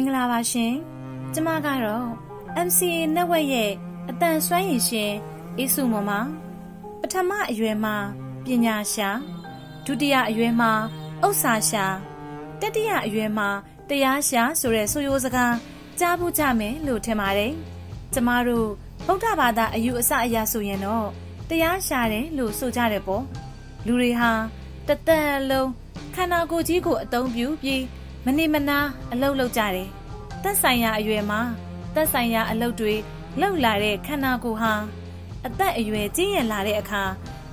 င်္ဂလာပါရှင်ကျမကတော့ MCA Network ရဲ့အတန်ဆွမ်းရင်ရှင်အေးစုမမပထမအရွယ်မှာပညာရှာဒုတိယအရွယ်မှာဥစ္စာရှာတတိယအရွယ်မှာတရားရှာဆိုတဲ့ဆိုရိုးစကားကြားဖို့ကြမယ်လို့ထင်ပါတယ်ကျမတို့ဗုဒ္ဓဘာသာအယူအဆအရဆိုရင်တော့တရားရှာတယ်လို့ဆိုကြတယ်ပေါ့လူတွေဟာတသက်လုံးခန္ဓာကိုယ်ကြီးကိုအသုံးပြုပြီး မနေမနာအလုပ်လုပ်ကြတယ်။သက်ဆိုင်ရာအရွယ်မှာသက်ဆိုင်ရာအလုပ်တွေလုပ်လာတဲ့ခန္ဓာကိုယ်ဟာအသက်အရွယ်ကြီးရင်လာတဲ့အခါ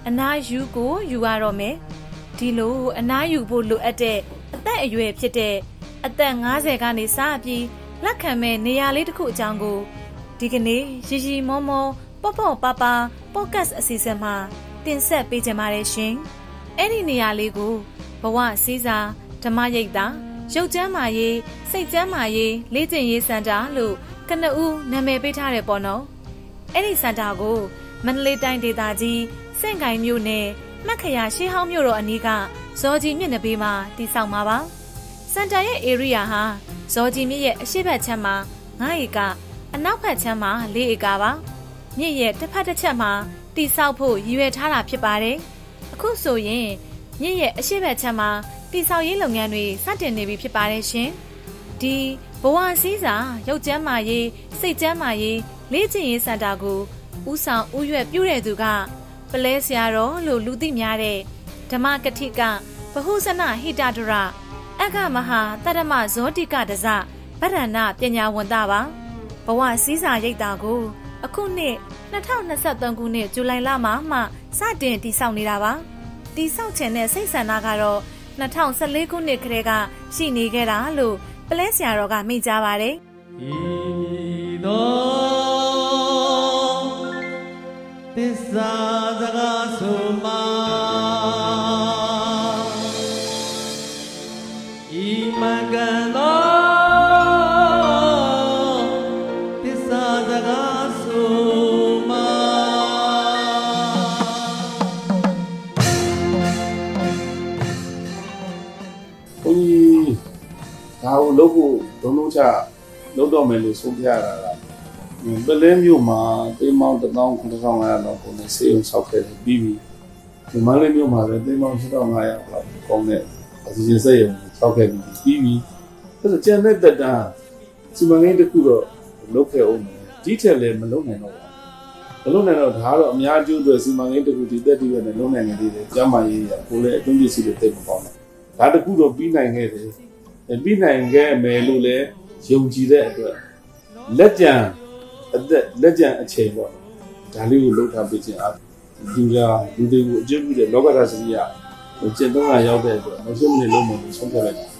အနာယူကိုယူရတော့မယ်။ဒီလိုအနာယူဖို့လိုအပ်တဲ့အသက်အရွယ်ဖြစ်တဲ့အသက်50ကနေစပြီးလက်ခံမဲ့နေရာလေးတစ်ခုအကြောင်းကိုဒီကနေ့ရီရီမောမောပေါ့ပေါ့ပါပါပေါ့ကတ်အစီအစဉ်မှာတင်ဆက်ပေးကြပါရရှင်။အဲ့ဒီနေရာလေးကိုဘဝစည်းစာဓမ္မရိပ်သာ ရုပ်ကျမ်းမာရေးစိတ်ကျမ်းမာရေးလေ့ကျင့်ရေးစင်တာလို့ကနဦးနာမည်ပေးထားတယ်ပေါ့နော်အဲ့ဒီစင်တာကိုမန္တလေးတိုင်းဒေသကြီးစင့်ကိုင်မြို့နယ်မှတ်ခရရှေးဟောင်းမြို့တော်အနီးကဇော်ကြီးမြစ်နဘေးမှာတည်ဆောက်မှာပါစင်တာရဲ့ area ဟာဇော်ကြီးမြစ်ရဲ့အရှိတ်ဘက်ခြမ်းမှာ9ဧကအနောက်ဘက်ခြမ်းမှာ4ဧကပါမြစ်ရဲ့တစ်ဖက်တစ်ချက်မှာတည်ဆောက်ဖို့ရည်ရွယ်ထားတာဖြစ်ပါတယ်အခုဆိုရင်မြစ်ရဲ့အရှိတ်ဘက်ခြမ်းမှာ တိဆောက်ရေးလုပ်ငန်းတွေစတင်နေပြီဖြစ်ပါတယ်ရှင်။ဒီဘဝစည်းစာရုပ်ကျန်းမာရေးစိတ်ကျန်းမာရေးလေ့ကျင့်ရေးစင်တာကိုဦးဆောင်ဦးရွက်ပြုတဲ့သူကပလဲဆရာတော်လို့လူသိများတဲ့ဓမ္မကတိကဗဟုဇနဟိတဒရအက္ခမဟာတရမဇောတိကတဇဗရဏပညာဝန္တပါဘဝစည်းစာရိပ်တာကိုအခုနှစ်2023ခုနှစ်ဇူလိုင်လမှာမှစတင်တည်ဆောက်နေတာပါတည်ဆောက်ခြင်းနဲ့စိတ်ဆန္ဒကတော့ 2014ခုနှစ်ကတည်းကရှိနေခဲ့တာလို့ပလဲဆရာတော်ကမိန့်ကြားပါတယ်။ဤသောသစ္စာစကားဆိုမှာဤမင်္ဂသောဒါ ချလုပ်တော့မယ်လို့ဆုံးဖြတ်ရတာကပလဲမြို့မှာတေးမောင်း19500လောက်ကိုနေစေုံဆောက်ခဲ့တယ်ပြီးပြီဒီမလေးမြို့မှာလည်းတေးမောင်း7500လောက်ကောင်းတဲ့အစီအစဉ်စက်ရုံဆောက်ခဲ့ပြီးပြီးပြီအဲ့ဒါကျန်တဲ့တက်တာစီမံကိန်းတစ်ခုတော့လုပ်ခဲ့အောင်ဒီထက်လည်းမလုပ်နိုင်တော့ဘူးမလုပ်နိုင်တော့ဒါကတော့အများကျိုးအတွက်စီမံကိန်းတစ်ခုဒီတက်တည်းပဲလုပ်နိုင်နေသေးတယ်ကျမ်းမာရေးရကိုလည်းအသုံးပစ္စည်းတွေတိတ်မကောင်းဘူးဒါတခုတော့ပြီးနိုင်ခဲ့တယ်ပြီးနိုင်ခဲ့မယ်လို့လည်း ယုံကြည်တဲ့အတွက်လက်ကြံအသက်လက်ကြံအချိန်ပေါ့ဒါလေးကိုလှုပ်ထားပေးခြင်းအားဒီကလူတွေကိုအကျဉ်းပြုတဲ့လောကဓာတ်စရိယကျင့်သုံးတာရောက်တဲ့အတွက်မရှင်းမနေလုံးမလို့ဆုံးဖြတ်လိုက်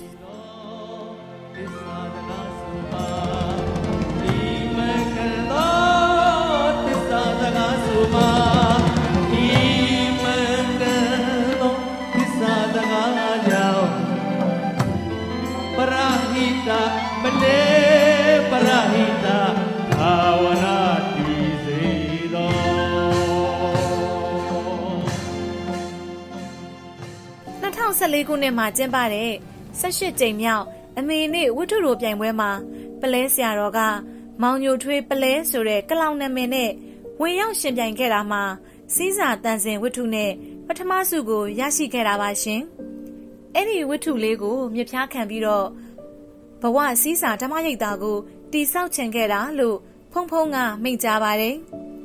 2014ခုနှစ်မှာကျင်းပတဲ့18ကြိမ်မြောက်အမေနေ့ဝတ္ထုတော်ပြိုင်ပွဲမှာပလဲဆရာတော်ကမောင်ညိုထွေးပလဲဆိုတဲ့ကလောင်နာမည်နဲ့ဝင်ရောက်ရှင်ပြိုင်ခဲ့တာမှာစီးစာတန်စင်ဝတ္ထုနဲ့ပထမဆုကိုရရှိခဲ့တာပါရှင်။အဲ့ဒီဝတ္ထုလေးကိုမြပြားခံပြီးတော့ဘဝစီးစာဓမ္မရိပ်တာကိုတိဆောက်ချင်ခဲ့တာလို့ဖုံဖုံကမိန့်ကြားပါတယ်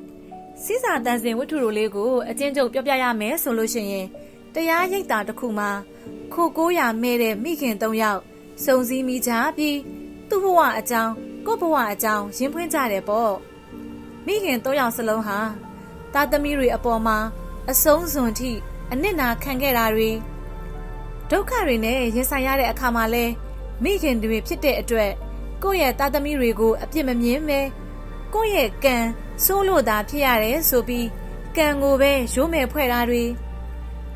။စီးစာတန်စင်ဝတ္ထုတို့လေးကိုအချင်းချုပ်ပြောပြရမယ်ဆိုလို့ရှိရင်တရားရိပ်တာတစ်ခုမှာ ခိုကိုးရမဲ့တဲ့မိခင်၃ယောက်စုံစည်းမိကြပြီးသူ့ဘဝအကြောင်းကို့ဘဝအကြောင်းရင်းဖွင့်ကြတယ်ပေါ့မိခင်၃ယောက်စလုံးဟာသားသမီးတွေအပေါ်မှာအဆုံးစွန်ထိအနစ်နာခံခဲ့တာတွေဒုက္ခတွေနဲ့ရင်ဆိုင်ရတဲ့အခါမှာလဲမိခင်တွေဖြစ်တဲ့အတွက်ကိုယ့်ရဲ့သားသမီးတွေကိုအပြစ်မမြင်ပဲကိုယ့်ရဲ့ကံဆိုးလို့သာဖြစ်ရတယ်ဆိုပြီးကံကိုပဲရိုးမယ်ဖွဲ့တာတွေ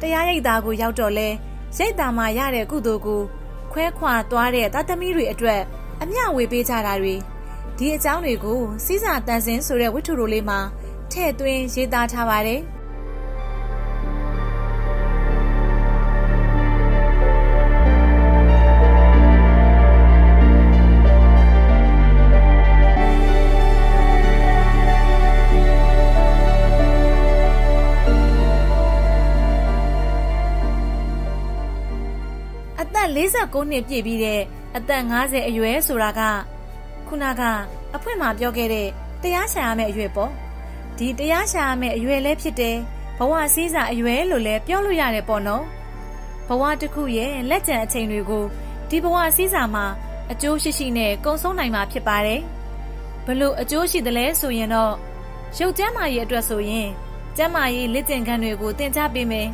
တရားရိပ်သားကိုရောက်တော့လဲ ရိတ်တာမှရတဲ့ကုသိုလ်ကိုခွဲခွာသွားတဲ့သားသမီးတွေအတွက်အမျှဝေပေးကြတာတွေဒီအကြောင်းတွေကိုစီးစာတန်စင်ဆိုတဲ့ဝတ္ထုတို့လေးမှာထည့်သွင်းရေးသားထားပါတယ်။ 49နှစ်ပြည့်ပြီးတဲ့အသက်50အရွယ်ဆိုတာကခုနကအဖွင့်မှာပြောခဲ့တဲ့တရားရှာရမယ့်အရွယ်ပေါ့ဒီတရားရှာရမယ့်အရွယ်လည်းဖြစ်တယ်ဘဝစည်းစာအရွယ်လို့လည်းပြောလို့ရတယ်ပေါ့နော်ဘဝတစ်ခုရဲ့လက်ကျန်အချိန်တွေကိုဒီဘဝစည်းစာမှာအကျိုးရှိရှိနဲ့ကုံဆုံးနိုင်မှာဖြစ်ပါတယ်ဘလို့အကျိုးရှိသလဲဆိုရင်တော့ရုပ်ကျမ်းမာရေးအတွက်ဆိုရင်ကျမ်းမာရေးလက်ကျင့်ခန်းတွေကိုသင်ကြားပေးမယ်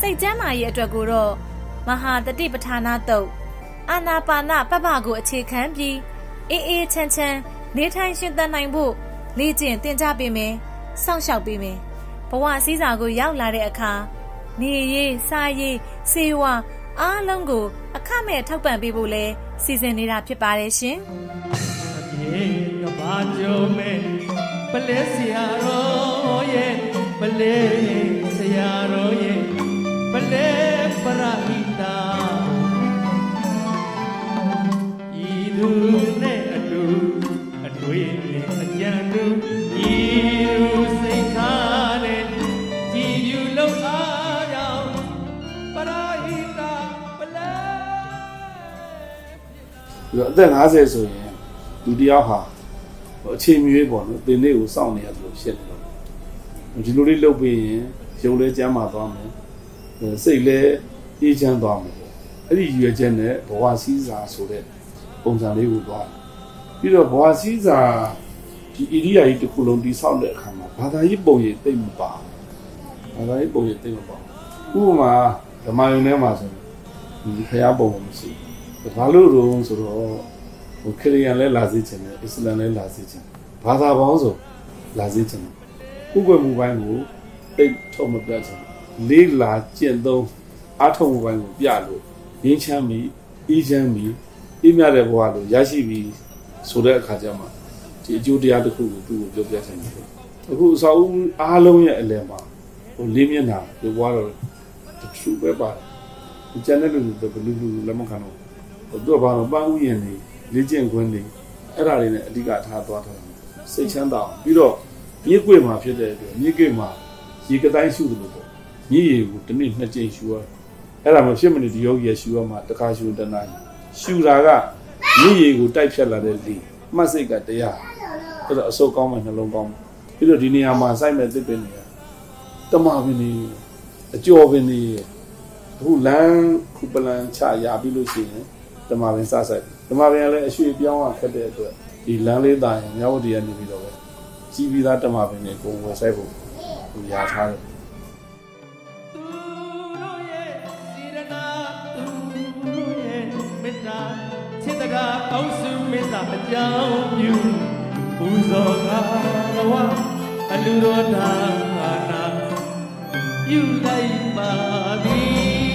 စိတ်ကျမ်းမာရေးအတွက်ကိုတော့ မဟာတတိပဌာနာတုတ်အာနာပါနပပကိုအခြေခံပြီးအေးအေးချမ်းချမ်းနေထိုင်ရှင်သန်နိုင်ဖို့လေ့ကျင့်သင်ကြားပေးမယ်။စောင့်ရှောက်ပေးမယ်။ဘဝစည်းစာကိုရောက်လာတဲ့အခါနေရေးစားရေးစေဝါအားလုံးကိုအခမဲ့ထောက်ပံ့ပေးဖို့လဲစီစဉ်နေတာဖြစ်ပါတယ်ရှင်။ပြေကဘာကြုံမဲ့ပလဲဆရာတော်ရဲ့ပလဲဆရာတော်ရဲ့ပလဲပရဟိ တာဤသူနဲ့အတူအတွေ့နဲ့အကြံတူဤသူစိတ်ထားနဲ့ကြည်ယူလုံးအားကြောင့်ပရဟိတာပလဲပြီးတော့အသက်50ဆိုရင်လူတယောက်ဟာအချိန်မြွေးပေါ့နော်သင်လေးကိုစောင့်နေရတယ်လို့ဖြစ်တယ်ဒီလိုလေးလုပ်ပြီးရင်ရုပ်လဲကျမ်းမာသွားမယ်စိတ်လဲ အေးချမ်းသွားမယ်ပေါ့အဲ့ဒီရွယ်ချက်နဲ့ဘဝစည်းစာဆိုတဲ့ပုံစံလေးကိုသွားပြီးတော့ဘဝစည်းစာဒီဣရိယာကြီးတစ်ခုလုံးတိဆောက်တဲ့အခါမှာဘာသာရေးပုံရိပ်သိမ့်မပါဘာသာရေးပုံရိပ်သိမ့်မပါဥပမာဓမ္မယုံထဲမှာဆိုဒီဖရာပုံမရှိဘာလို့တော့ဆိုတော့ဟိုခရစ်ယာန်လည်းလာစေချင်တယ်အစ္စလမ်လည်းလာစေချင်ဘာသာပေါင်းဆိုလာစေချင်တယ်ဥပ္ပမှုပိုင်းကိုတိတ်ထုတ်မပြတ်ချင်လေးလာကျင့်သုံး အားထုတ်မှုပိုင်းကိုပြလို့ငင်းချမ်းပြီးအေးချမ်းပြီးအေးမြတဲ့ဘဝလိုရရှိပြီးဆိုတဲ့အခါကျမှဒီအကျိုးတရားတစ်ခုကိုသူ့ကိုပြောပြဆိုင်တယ်အခုအစာအုပ်အားလုံးရဲ့အလယ်မှာဟိုလေးမျက်နှာပြောသွားတော့သူပဲပါတယ်ကျန်တဲ့လူတွေဘလူးလူလက်မခံတော့သူကဘာလို့ပန်းဥယျာဉ်နေလေ့ကျင့်ခွင့်နေအဲ့ဒါတွေနဲ့အဓိကထားသွားတာစိတ်ချမ်းသာပြီးတော့မြစ်ကွေ့မှာဖြစ်တဲ့အတွက်မြစ်ကွေ့မှာရေကတိုင်းရှုတယ်လို့ပေါ့မြစ်ရေကိုတစ်နေ့နှစ်ကြိမ်ရှုရ အဲ့ဒါမှဖြစ်မနေဒီယောဂီရရှုရမှာတခါရှုတနာရှုတာကမြစ်ရေကိုတိုက်ဖြတ်လာတဲ့လေမှတ်စိတ်ကတရားအဲ့တော့အစုပ်ကောင်းမှနှလုံးကောင်းပြီးတော့ဒီနေရာမှာစိုက်မဲ့သစ်ပင်တွေတမပင်တွေအကျော်ပင်တွေအခုလမ်းခုပလန်ချရပြီးလို့ရှိရင်တမပင်စဆိုင်တမပင်ကလည်းအရွှေ့ပြောင်းရခက်တဲ့အတွက်ဒီလမ်းလေးတာရင်မြောက်ဝတီကနေပြီးတော့ပဲကြီးပြီးသားတမပင်တွေကိုဝယ်ဆိုင်ဖို့သူရထားတယ် ကြောင်းပြုပူဇော်ကားဝအလူတော်ဒါနာပြုလိုက်ပါသည်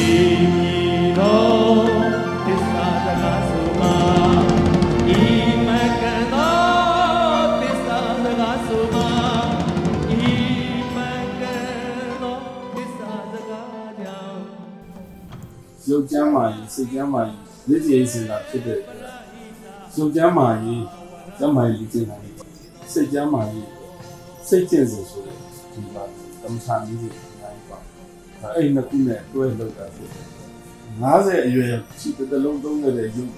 ဤတော်သစ္စာစကားဆိုပါဤမကန်တော်သစ္စာစကားဆိုပါဤမကန်တော်သစ္စာစကားကြောင့်ရုပ်ကျမ်းမာရင်စိတ်ကျမ်းမာရင် လက်ကျိစင်တာဖြစ်တဲ့အတွက်ရုပ်ကျမ်းမာရင်ကျမ်းမာရင်ကျင့်တာစိတ်ကျမ်းမာရင်စိတ်ကျင့်စေဆိုတဲ့ဒီပါသမထနည်းတွေအများကြီးပါအဲ့ဒီနှစ်ခုနဲ့တွဲလောက်တာဖြစ်50အရွယ်ရှိတဲ့လုံးသုံးတဲ့ရုပ်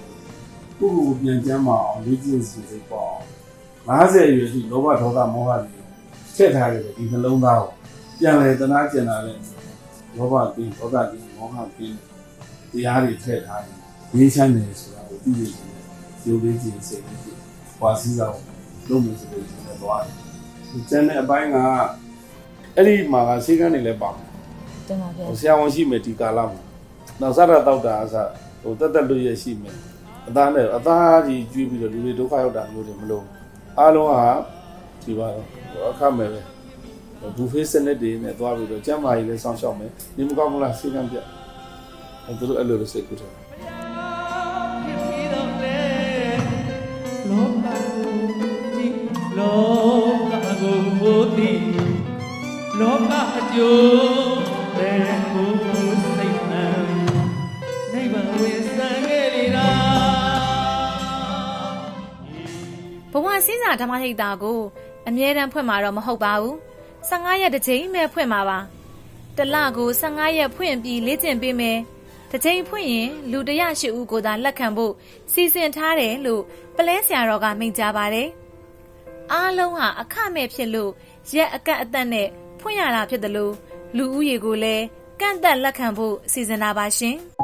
ကိုကိုကိုပြန်ကျမ်းမာအောင်လေ့ကျင့်စီစိတ်ပေါ့50အရွယ်ရှိလောဘဒေါသမောဟတွေထည့်ထားတဲ့ဒီနှလုံးသားကိုပြန်လဲတနာကျင်လာတဲ့လောဘကင်းဒေါသကင်းမောဟကင်းတရားတွေထည့်ထားတယ် ငြိမ်းချမ်းတယ်ဆိုတာကိုသိနေတယ်ရုပ်လေးကျင်စိတ်လေးကျင်ပွားစည်းစားလုပ်လို့ဆိုပြီးကျွန်တော်သွားတယ်ကျန်တဲ့အပိုင်းကအဲ့ဒီမှာကဆေးကန်းတွေလည်းပါမယ်တင်ပါဗျာဆရာဝန်ရှိမယ်ဒီကာလမှာနောက်စရတောက်တာအစဟိုတက်တက်လွရရှိမယ်အသားနဲ့အသားကြီးကျွေးပြီးတော့လူတွေဒုက္ခရောက်တာမျိုးတွေမလို့အားလုံးကဒီပါတော့အခမဲ့ပဲဘူဖေးစနစ်တွေနဲ့သွားပြီးတော့ကျမ်းမာရေးလည်းစောင့်ရှောက်မယ်နေမကောင်းဘူးလားဆေးကန်းပြအဲသူတို့အဲ့လိုလိုစိတ်ကူးတယ် လောကအကျိုးတဲ့ကိုစိတ်မှန်နိဗ္ဗာန်ဝင်စံခဲ့လေတာဘဝစည်းစာဓမ္မဟိတ်တာကိုအမြဲတမ်းဖွင့်မှာတော့မဟုတ်ပါဘူး15ရက်တစ်ချိန်ပဲဖွင့်မှာပါတလကို15ရက်ဖွင့်ပြီးလေ့ကျင့်ပေးမယ်။တစ်ချိန်ဖွင့်ရင်လူ108ဦးကိုသာလက်ခံဖို့စီစဉ်ထားတယ်လို့ပလဲဆရာတော်ကမိန့်ကြားပါတယ်။အားလုံးဟာအခမဲ့ဖြစ်လို့ရက်အကန့်အသတ်နဲ့ ဖွင့်ရတာဖြစ်တယ်လို့လူဦးရေကိုလည်းကန့်သက်လက်ခံဖို့စီစဉ်တာပါရှင်။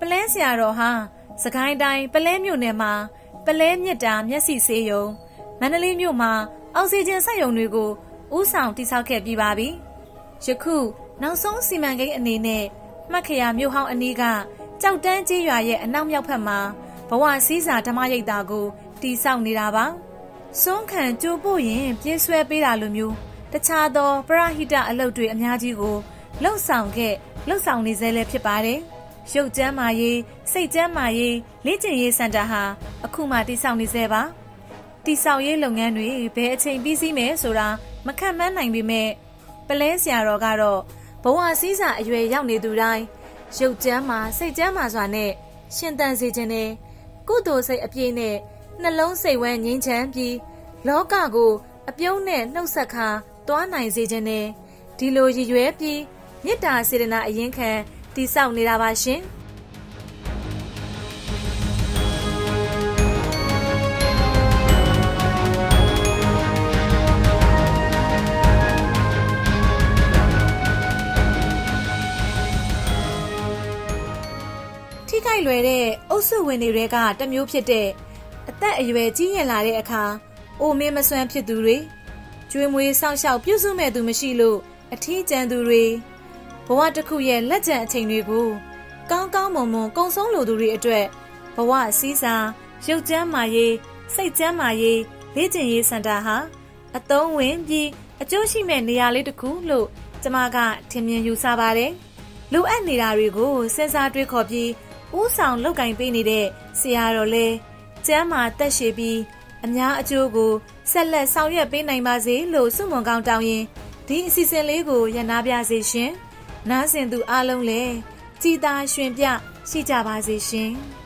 ပလဲဆရာတော်ဟာ စကိုင်းတိုင်းပလဲမြို့နယ်မှာပလဲမြစ်တာမျက်စိဆေးရုံမန္တလေးမြို့မှာအောက်ဆီဂျင်စက်ရုံတွေကိုဥဆောင်တိစောက်ခဲ့ပြီးပါပြီ။ယခုနောက်ဆုံးစီမံကိန်းအနေနဲ့မှတ်ခရမြို့ဟောင်းအနီးကကြောက်တန်းကြီးရွာရဲ့အနောက်မြောက်ဘက်မှာဘဝစည်းစာဓမ္မရိပ်တာကိုတိစောက်နေတာပါ။စွန်းခံကြိုးပို့ရင်ပြေးဆွဲပေးတာလိုမျိုးတခြားသောပရဟိတအလုပ်တွေအများကြီးကိုလှုပ်ဆောင်ခဲ့လှုပ်ဆောင်နေစေလည်းဖြစ်ပါတယ်။ ရုပ်ကျမ်းမာရေးစိတ်ကျမ်းမာရေးလေ့ကျင့်ရေးစင်တာဟာအခုမှတည်ဆောက်နေစေပါတည်ဆောက်ရေးလုပ်ငန်းတွေဘယ်အချိန်ပြီးစီးမယ်ဆိုတာမခန့်မှန်းနိုင်ပေမဲ့ပလဲဆရာတော်ကတော့ဘဝစည်းစာအရွယ်ရောက်နေသူတိုင်းရုပ်ကျမ်းမာစိတ်ကျမ်းမာစွာနဲ့ရှင်သန်စေခြင်းနဲ့ကုသိုလ်စိတ်အပြည့်နဲ့နှလုံးစိတ်ဝမ်းငြိမ်းချမ်းပြီးလောကကိုအပြုံးနဲ့နှုတ်ဆက်ခါသွားနိုင်စေခြင်းနဲ့ဒီလိုရည်ရွယ်ပြီးမေတ္တာစေတနာအရင်ခံ တိဆောက်နေတာပါရှင်။ထိခိုက်လွယ်တဲ့အုပ်စုဝင်တွေကတမျိုးဖြစ်တဲ့အသက်အရွယ်ကြီးရင်လာတဲ့အခါအိုမင်းမစွမ်းဖြစ်သူတွေကျွေးမွေးစောင့်ရှောက်ပြုစုမဲ့သူမရှိလို့အထီးကျန်သူတွေ ဘဝတစ်ခုရဲ့လက်ကျန်အချိန်တွေကိုကောင်းကောင်းမွန်မွန်ကုံဆုံးလိုသူတွေအတွက်ဘဝစည်းစာရုပ်ကျမ်းမာရေးစိတ်ကျမ်းမာရေးလေ့ကျင့်ရေးစင်တာဟာအသုံးဝင်ပြီးအကျိုးရှိမဲ့နေရာလေးတစ်ခုလို့ကျမကထင်မြင်ယူဆပါတယ်လိုအပ်နေတာတွေကိုစဉ်းစားတွေးခေါ်ပြီးဥဆောင်လောက်ကင်ပေးနေတဲ့ဆရာတော်လဲကျမ်းမာတက်ရှိပြီးအများအကျိုးကိုဆက်လက်ဆောင်ရွက်ပေးနိုင်ပါစေလို့ဆုမွန်ကောင်းတောင်းရင်ဒီအစီအစဉ်လေးကိုရနာပြစေရှင်။ နားဆင်သူအားလုံးလည်းကြည်သာရွှင်ပြရှိကြပါစေရှင်။